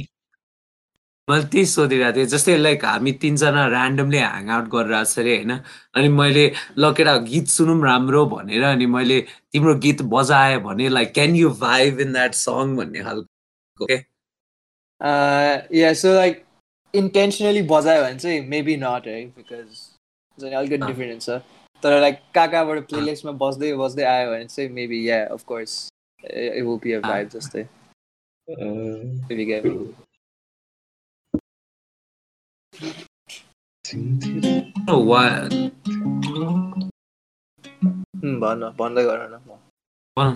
Speaker 3: मैले त्यही सोधिरहेको थिएँ जस्तै लाइक हामी तिनजना ऱ्यान्डमली ह्याङ आउट गरेर आएको छ अरे होइन अनि मैले ल केटा गीत सुनौँ राम्रो भनेर अनि मैले तिम्रो गीत बजाएँ भने like can you vibe in that song भन्ने खालको के
Speaker 4: yeah, so like intentionally बजायो भने चाहिँ maybe not, right? Because it's अलिकति. डिफरेन्ट हुन्छ तर लाइक कहाँ कहाँबाट प्लेलिस्टमा बस्दै बस्दै आयो भने चाहिँ maybe yeah of course it will be a
Speaker 3: Ah.
Speaker 4: vibe जस्तै.
Speaker 3: वा-
Speaker 4: Hmm, भन्न भन्दै गर न
Speaker 3: भन।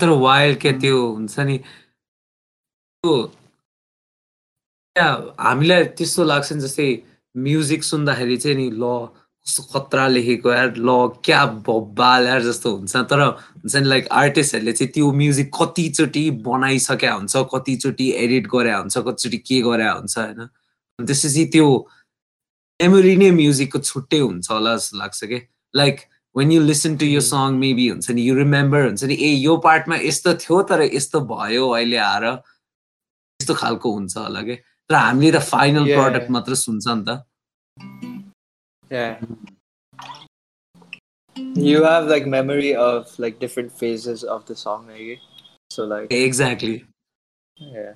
Speaker 3: तर वाइल्ड क्या त्यो हुन्छ नि त्यो हामीलाई त्यस्तो लाग्छ नि जस्तै म्युजिक सुन्दाखेरि चाहिँ नि ल कस्तो खतरा लेखेको यार ल क्या बब्बाल यार जस्तो हुन्छ। तर हुन्छ नि लाइक आर्टिस्टहरूले चाहिँ त्यो म्युजिक कतिचोटि बनाइसकेका हुन्छ कतिचोटि एडिट गरे हुन्छ कतिचोटि के गरे हुन्छ होइन। त्यसपछि त्यो मेमोरी नै म्युजिकको छुट्टै हुन्छ होला जस्तो लाग्छ कि। Like when you listen to yo song maybe हुन्छ नि यु रिमेम्बर हुन्छ नि ए यो पार्टमा यस्तो थियो तर यस्तो भयो अहिले आएर यस्तो खालको हुन्छ होला कि। तर हामीले त फाइनल. प्रडक्ट मात्र सुन्छ नि त।
Speaker 4: Yeah. You have like memory of like different phases of the song, maybe. So like
Speaker 3: exactly.
Speaker 4: Yeah.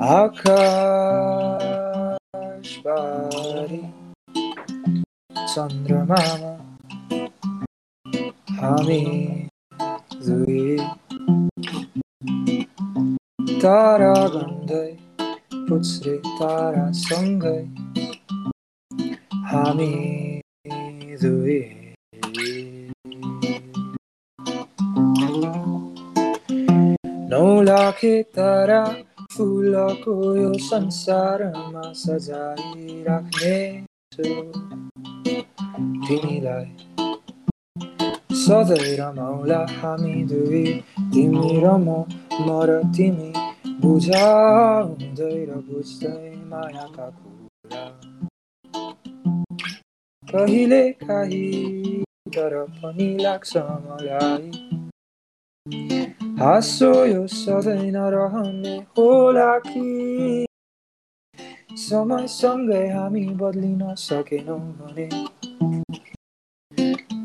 Speaker 4: Akash Bari Chandramama Hami दुई तारा गन्दै पुच्छ्रे तारासँगै हामी दुई नौ लाखे तारा फुलको यो संसारमा सजाइराख्ने छु तिमीलाई
Speaker 1: सधैँ रमाउला हामी दुई तिमी र म म र तिमी बुझाउँदै र बुझ्दै मायाका कुरा कहिले काहीँ तर पनि लाग्छ मलाई हाँसो यो सधैँ नरहने होला कि समयसँगै हामी बदलिन सकेनौँ भने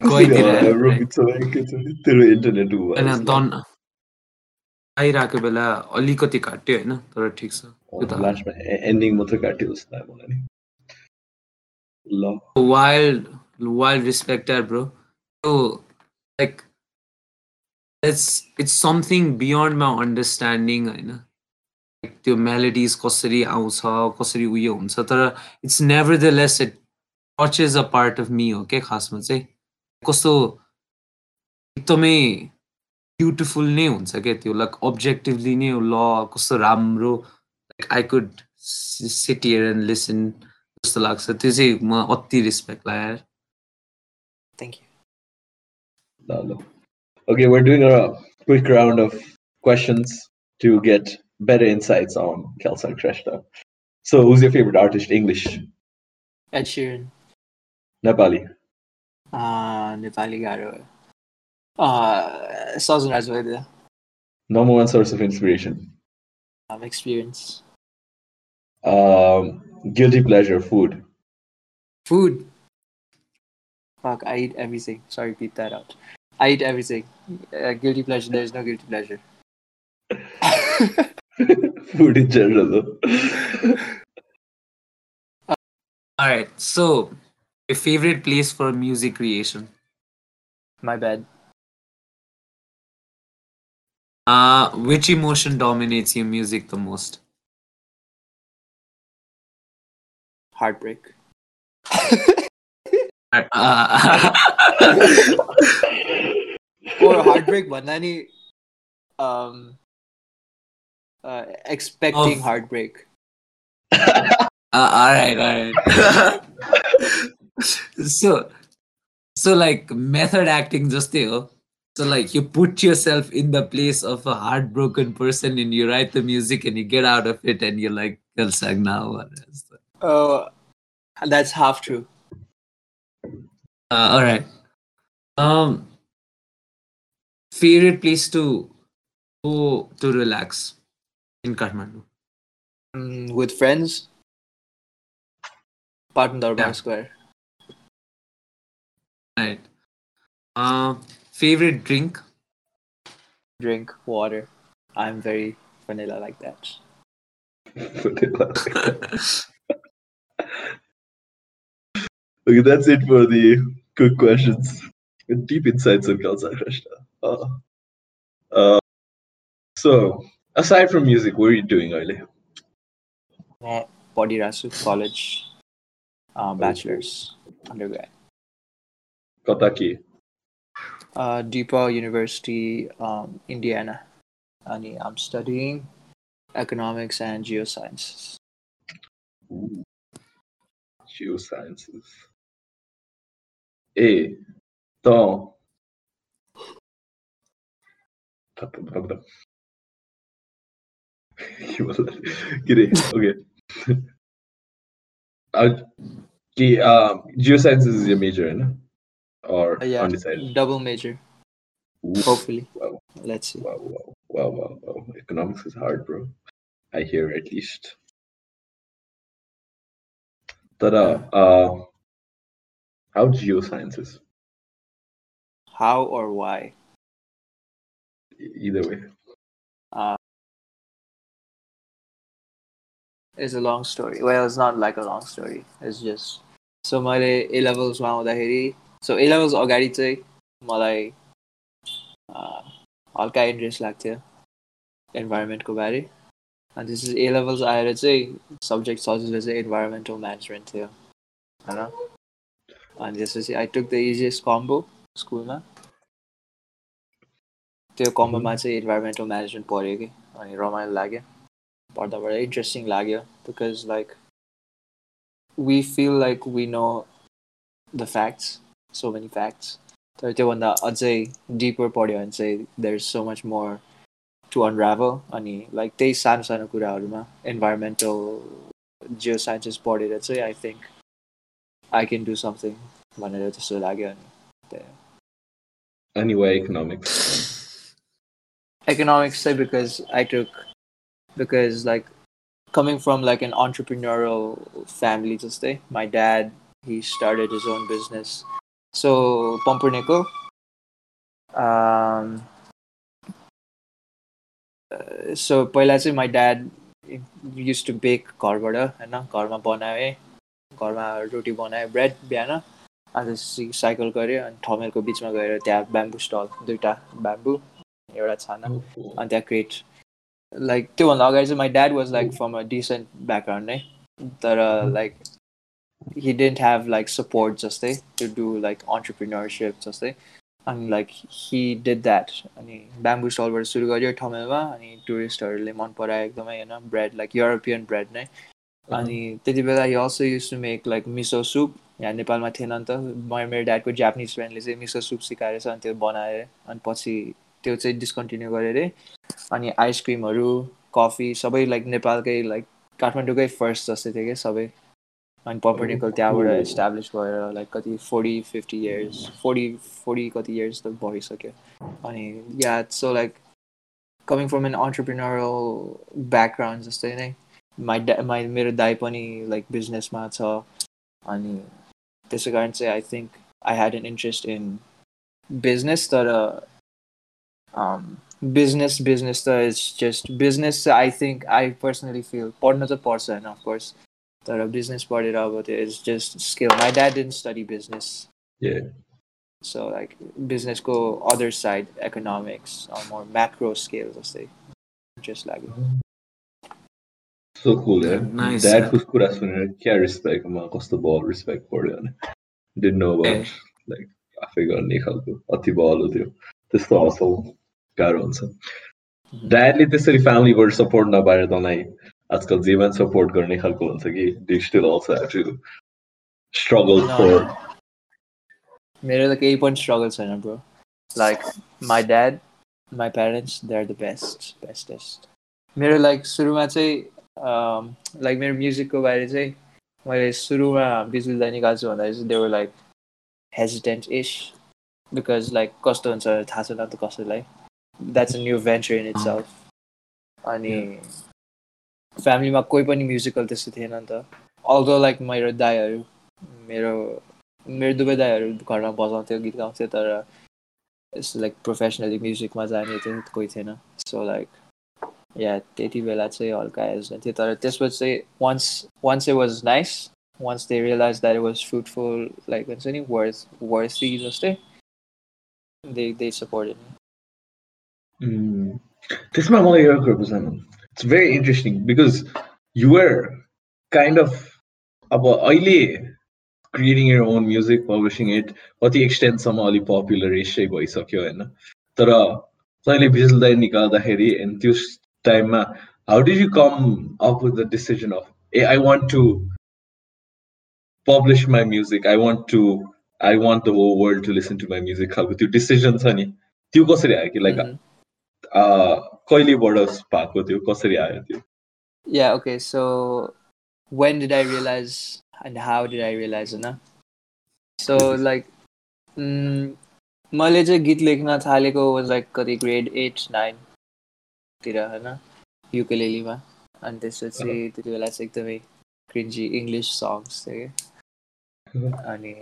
Speaker 3: गइदिएर आइरहेको बेला अलिकति काट्यो होइन तर ठिक छ त्यो त
Speaker 2: लास्टमा एन्डिङ मात्रै काट्यो जस्तो लाग्यो मलाई नि ल
Speaker 3: वाइल्ड वाइल्ड रिस्पेक्ट यार ब्रो त्यो like it's it's something beyond my understanding होइन त्यो मेलोडिज कसरी आउँछ कसरी उयो हुन्छ तर it's nevertheless it touches a part of me हो क्या खासमा चाहिँ कस्तो एकदमै ब्युटिफुल नै हुन्छ क्या त्यो लाइक अब्जेक्टिभली नै ल कस्तो राम्रो like I could sit here and listen जस्तो लाग्छ त्यो चाहिँ म अति रेस्पेक्ट लाएर
Speaker 4: थ्याङ्क यू
Speaker 2: ल ल okay we're doing a quick round of questions to get better insights on Kelsang Krishna. So, who's your favorite artist, English?
Speaker 4: Ed Sheeran.
Speaker 2: Nepali.
Speaker 4: Uh, Nepali गाह्रो uh, Sajjan Raj Vaidya
Speaker 2: number one source of inspiration.
Speaker 4: um, experience.
Speaker 2: Um, guilty pleasure, food.
Speaker 4: Food. Fuck, I eat everything. Sorry, beat that out. I eat everything. Uh, guilty pleasure. There is no guilty pleasure. [LAUGHS]
Speaker 2: food in general, though.
Speaker 3: All right. So, your favorite place for music creation?
Speaker 4: My bad.
Speaker 3: Uh, which emotion dominates your music the most?
Speaker 4: Heartbreak. [LAUGHS] or heartbreak one any um uh, expecting
Speaker 3: oh.
Speaker 4: heartbreak. [LAUGHS]
Speaker 3: uh, all right, all right. [LAUGHS] so, so like method acting just there. So like you put yourself in the place of a heartbroken person and you write the music and you get out of it and you're like, "Kal sang now." what is?
Speaker 4: Uh, that's half true.
Speaker 3: Uh, all right. Um, favorite place to go to relax in Kathmandu.
Speaker 4: Mm, with friends. Patan Durbar
Speaker 3: Yeah.
Speaker 4: Square.
Speaker 3: Right. Uh, favorite drink.
Speaker 4: Drink water. I'm very vanilla like that. vanilla. [LAUGHS]
Speaker 2: okay, that's it for the quick questions. Deep insights on Kelsang Krishna. Uh, uh, so, aside from music, what are you doing early?
Speaker 4: Body Rasu College. Uh, bachelor's undergrad.
Speaker 2: Kotaki.
Speaker 4: Uh, DePauw University, um, Indiana. And I'm studying economics and geosciences.
Speaker 2: Ooh. Geosciences. A. To. Tato, prawda. You will- Gire, okay. [LAUGHS] uh, ki, um, geosciences is your major, no? or
Speaker 4: uh, yeah,
Speaker 2: undecided?
Speaker 4: Double major. Hopefully.
Speaker 2: Wow.
Speaker 4: Let's see.
Speaker 2: Wow, wow, wow, wow, wow. Economics is hard, bro. I hear at least. Tada. Uh, how geosciences?
Speaker 4: How or why?
Speaker 2: Either way.
Speaker 4: Uh, it's a long story. Well, it's not like a long story. It's just. So, my A levels, one with the so A levels अगाडि चाहिँ मलाई हल्का interest लाग्थ्यो इन्भाइरोमेन्टको बारे अनि त्यसपछि ए levels आएर चाहिँ सब्जेक्ट सजिलो चाहिँ इन्भाइरोमेन्टल म्यानेजमेन्ट थियो होइन अनि त्यसपछि I took the easiest combo स्कुलमा त्यो कम्बोमा चाहिँ इन्भाइरोमेन्टल म्यानेजमेन्ट पढ्यो कि अनि रमाइलो लाग्यो पढ्दा पढ्दा इन्ट्रेस्टिङ लाग्यो because like we feel like we know the facts so many facts तर त्योभन्दा अझै डिपर पढ्यो भने चाहिँ there is so much more to unravel अनि लाइक त्यही सानो सानो कुराहरूमा इन्भाइरोमेन्टल जियो साइन्सेस पढेर चाहिँ I think I can do something भनेर त्यस्तो लाग्यो अनि त्यही
Speaker 2: अनि वा economics
Speaker 4: economics say because I took because like coming from like an entrepreneurial family to stay. My dad he started his own business. So Pumpernickel. Um uh, so पहिला चाहिँ my dad used to bake घरबाट होइन? घरमा बनाएँ घरमा रोटी बनाएँ bread बिहान। अन्त cycle गऱ्यो अनि ठमेलको बिचमा गएर त्यहाँ ब्याम्बु स्टल दुइटा ब्याम्बु एउटा छाना अनि त्यहाँ क्रिएट लाइक त्योभन्दा अगाडि चाहिँ my dad was like from a decent background नै तर like he didn't have like support जस्तै टु डु लाइक अन्टरप्रिनरसिप जस्तै अनि लाइक हि डिड द्याट अनि ब्याम्बु स्टलबाट सुरु गर्यो ठमेलमा अनि टुरिस्टहरूले मन परायो एकदमै होइन ब्रेड लाइक युरोपियन ब्रेड नै अनि त्यति बेला he also use to make like miso soup यहाँ नेपालमा थिएन नि त मेरो ड्याडको जापानिज फ्रेन्डले चाहिँ मिसो सुप सिकाएर अनि त्यो बनाएर अनि पछि त्यो चाहिँ डिस्कन्टिन्यू गरेर अनि आइसक्रिमहरू कफी सबै लाइक नेपालकै लाइक काठमाडौँकै फर्स्ट जस्तै थियो क्या सबै अनि पपर्निकल त्यहाँबाट इस्टाब्लिस भएर लाइक कति forty fifty years forty forty कति इयर्स त भइसक्यो अनि yeah so like coming from an entrepreneurial background जस्तै नै माई डा माई मेरो दाई पनि लाइक बिजनेसमा छ अनि त्यसै कारण चाहिँ I think I had an interest in business तर बिजनेस बिजनेस त इज जस्ट बिजनेस चाहिँ I think I personally fill पढ्न त पढ्छ होइन अफकोर्स तर बिजनेस पढेर अब त्यो is just skill my dad didn't study business so like बिजनेसको अदर साइड इकोनोमिक्स मोर म्याक्रो स्केल जस्तै इन्ट्रेस्ट लाग्यो
Speaker 2: सो कुल
Speaker 3: Nice,
Speaker 2: ड्याडको कुरा सुनेर क्या रिस्पेक्ट म कस्तो बल रिस्पेक्ट पढ्यो भने डिन्ट नो अबाउट लाइक आफै गर्ने खालको अति बल हो त्यो त्यस्तो असल गाह्रो हुन्छ ड्याडले त्यसरी फ्यामिलीबाट सपोर्ट नपाएर तँलाई आजकल जेमा सपोर्ट गर्ने खालको हुन्छ कि do still also have to struggle for
Speaker 4: मेरो त केही पनि स्ट्रगल छैन bro like my dad my parents they are the best bestest मेरो लाइक सुरुमा चाहिँ लाइक मेरो म्युजिकको बारे चाहिँ मैले सुरुमा बिजुली निकाल्छु भन्दा चाहिँ they were like hesitant is because like कस्तो हुन्छ थाहा छैन त कसैलाई that's a new venture in it's self अनि फ्यामिलीमा कोही पनि म्युजिकल त्यस्तो थिएन नि त। अल्दो लाइक मेरो दाईहरू मेरो मेरो दुवै दाईहरू घरमा बजाउँथ्यो गीत गाउँथ्यो तर यस्तो लाइक प्रोफेसनली म्युजिकमा जाने चाहिँ कोही थिएन। सो लाइक या त्यति बेला चाहिँ हल्का हेजिटेन्ट थियो तर त्यसपछि चाहिँ once once a was nice once they realise that was fruitful like हुन्छ नि वर्थ वर्थी जस्तै दे दे सपोर्टेड
Speaker 2: त्यसमा मलाई एउटा कुरा बुझ्नु it's very interesting because you're kind of अब अहिले creating your own music publishing it कति एक्सटेन्टसम्म अलिक पपुलर चाहिँ भइसक्यो होइन तर तैँले बिजुल्दै निकाल्दाखेरि एन्ड त्यो टाइममा how did you come up with the decision of A I want to publish my music I want to I want the whole world to listen to my music खालको त्यो decision छ नि त्यो कसरी आयो कि लाइक कहिलेबाट भएको थियो कसरी आयो त्यो?
Speaker 4: Yeah, okay, so when did I realize and how did I realize होइन सो लाइक मैले चाहिँ गीत लेख्न थालेको वाज लाइक कति ग्रेड एट नाइनतिर होइन युकेलेलीमा अनि त्यसपछि त्यति बेला चाहिँ एकदमै क्रिन्जी इङ्ग्लिस सङ्ग्स थियो अनि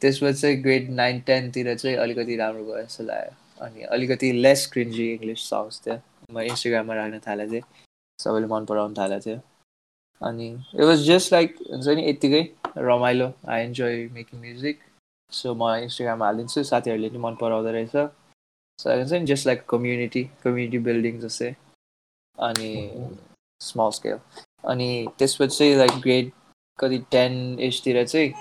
Speaker 4: त्यसपछि चाहिँ ग्रेड नाइन टेनतिर चाहिँ अलिकति राम्रो भयो जस्तो लाग्यो। अनि अलिकति लेस क्रिन्जी इङ्ग्लिस सङ्ग्स थियो। म इन्स्टाग्राममा राख्न थालेको थिएँ सबैले मन पराउनु थालेको थियो अनि इट वाज जस्ट लाइक हुन्छ नि यत्तिकै रमाइलो। I enjoy making music so म इन्स्टाग्राममा हालिदिन्छु। साथीहरूले पनि मन पराउँदो रहेछ। सो हुन्छ नि just like community community building जस्तै। अनि स्मल स्केल अनि त्यसपछि चाहिँ लाइक ग्रेड कति टेन एजतिर चाहिँ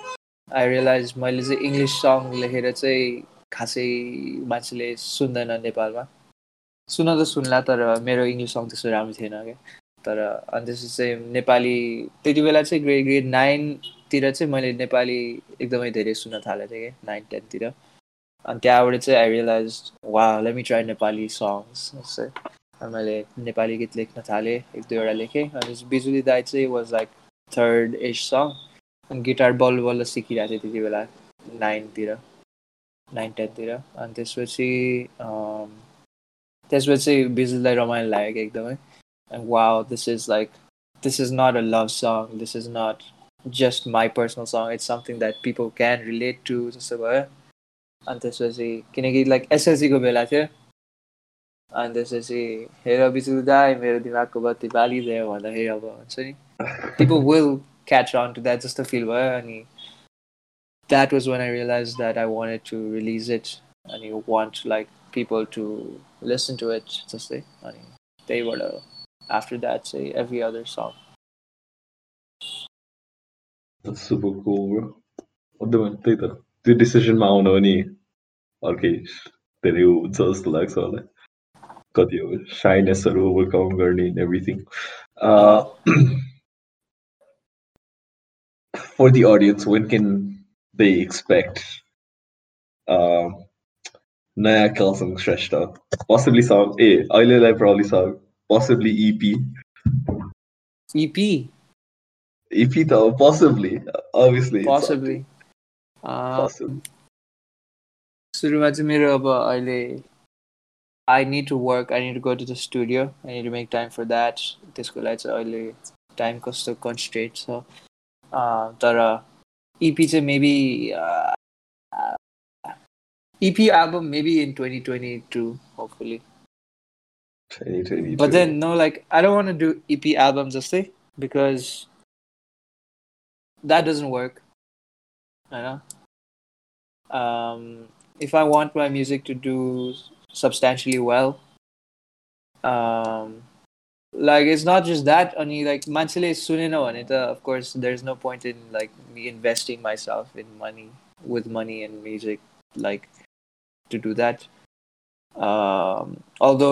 Speaker 4: आई रियलाइज मैले चाहिँ इङ्ग्लिस सङ लेखेर चाहिँ खासै मान्छेले सुन्दैन नेपालमा। सुन त सुन्ला तर मेरो इङ्ग्लिस सङ त्यस्तो राम्रो थिएन क्या तर अनि त्यसपछि चाहिँ नेपाली त्यति बेला चाहिँ ग्रेड ग्रेड नाइनतिर चाहिँ मैले नेपाली एकदमै धेरै सुन्न थालेको थिएँ क्या नाइन टेनतिर। अनि त्यहाँबाट चाहिँ आई रियलाइज वा let me try Nepali songs जस्तै। मैले नेपाली गीत लेख्न थालेँ एक दुईवटा लेखेँ। अनि बिजुली दाई चाहिँ वाज लाइक थर्ड एज सङ अनि गिटार बल्ल बल्ल सिकिरहेको थिएँ त्यति बेला नाइनतिर। नाइन टेनतिर अनि त्यसपछि त्यसपछि बिजुलाई रमाइलो लाग्यो कि एकदमै। वा this is like this is not a love song this is not just my personal song it's something that people can relate to जस्तो भयो। अनि त्यसपछि किनकि लाइक एसएलसीको बेला थियो। अनि त्यसपछि हेर बिजु दाई मेरो दिमागको बत्ती बालिदियो भन्दाखेरि अब हुन्छ नि। People will catch on to that जस्तो फिल भयो। अनि that was one I realise that I wanted to release it अनि want like people to listen to it जस्तै अनि त्यहीबाट after that say every other song.
Speaker 2: That's super cool, bro. त्यही त त्यो डिसिजनमा आउनु पनि अर्कै धेरै हुन्छ जस्तो लाग्छ होला कति हो साइनेसहरू ओभरकम गर्ने everything [CLEARS THROAT] for the audience, when can they expect uh, Naya Kalsang Shrestha? Possibly song A, I probably song possibly EP.
Speaker 4: EP.
Speaker 2: EP though, possibly, obviously.
Speaker 4: Possibly. Uh, सुरुमा चाहिँ मेरो अब अहिले I need to work I need to go to the studio I need to make time for that त्यसको लागि चाहिँ अहिले time कस्तो कन्सन्ट्रेट छ तर EP to maybe uh, EP album maybe in 2022 hopefully. 2022. But then no, like I don't want to do EP albums just say because that doesn't work. I know. Um, if I want my music to do substantially well, um, like it's not just that. Only like manchile sunena and of course there's no point in like me investing myself in money with money and music like to do that. Although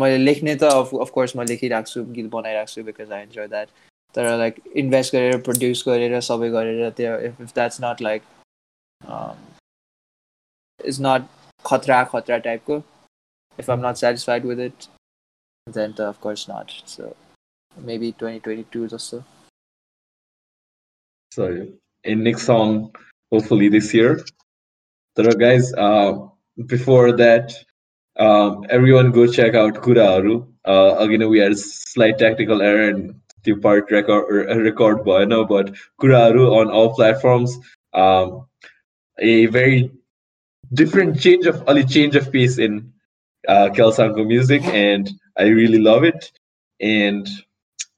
Speaker 4: मैले लेख्ने त of course म लेखिरहेको छु गीत बनाइरहेको छु because I enjoy that तर like invest गरेर प्रड्युस गरेर सबै गरेर त्यो if if that's not like is not खतरा खतरा टाइपको इफ आम नट satisfied with it then then of course not. So maybe 2022 or so.
Speaker 2: So in next song, hopefully this year. So guys, uh, before that, um, everyone go check out Kuraaru. Uh, again, we had a slight technical error in the part record uh, record boy, no, but Kuraaru on all platforms. Um, a very different change of only change of pace in uh, Kelsanko music and I really love it. And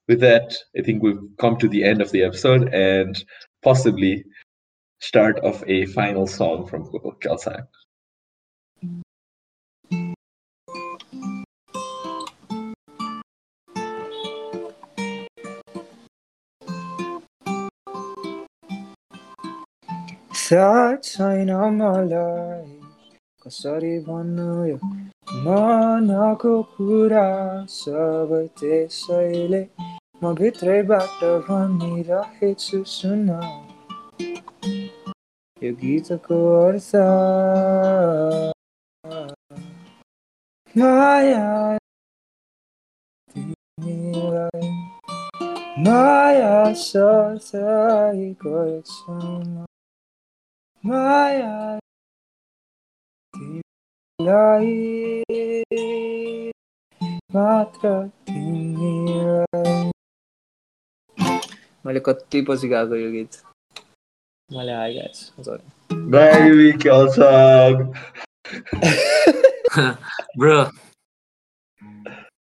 Speaker 2: with that, I think we've come to the end of the episode and possibly start of a final song from Kelsang.
Speaker 1: Saat sa inang alay, kasariban मनको कुरा सबै त्यसैले म भित्रैबाट भनिरहेछु सुन यो गीतको अर्थ माया तिमीलाई माया सधैँ गर्छु माया तिमीलाई मात्र तिमीलाई
Speaker 4: मैले कति पछि गाएको यो गीत मैले आइरहेको
Speaker 2: Baby Kelsang.
Speaker 3: Bro,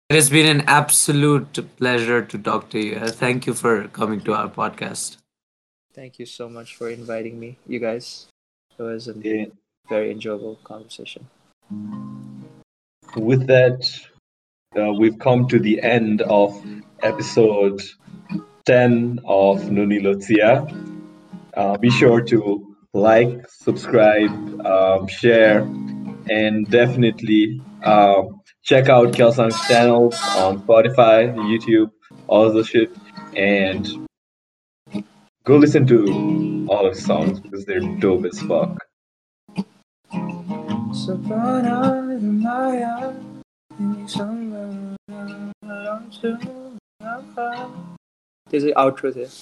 Speaker 3: it has been an absolute pleasure to talk to you. Thank you for coming to our podcast.
Speaker 4: Thank you so much for inviting me, you guys. It was a yeah. very enjoyable conversation.
Speaker 2: with that, uh, we've come to the end of episode 10 of Nunilotia. Uh, be sure to like, subscribe, um, share, and definitely um, check out Kelsang's channel on Spotify, YouTube, all the shit, and go listen to all of his songs because they're dope as fuck.
Speaker 1: Savannah, you're in summer,
Speaker 4: I'm too. There's an outro there.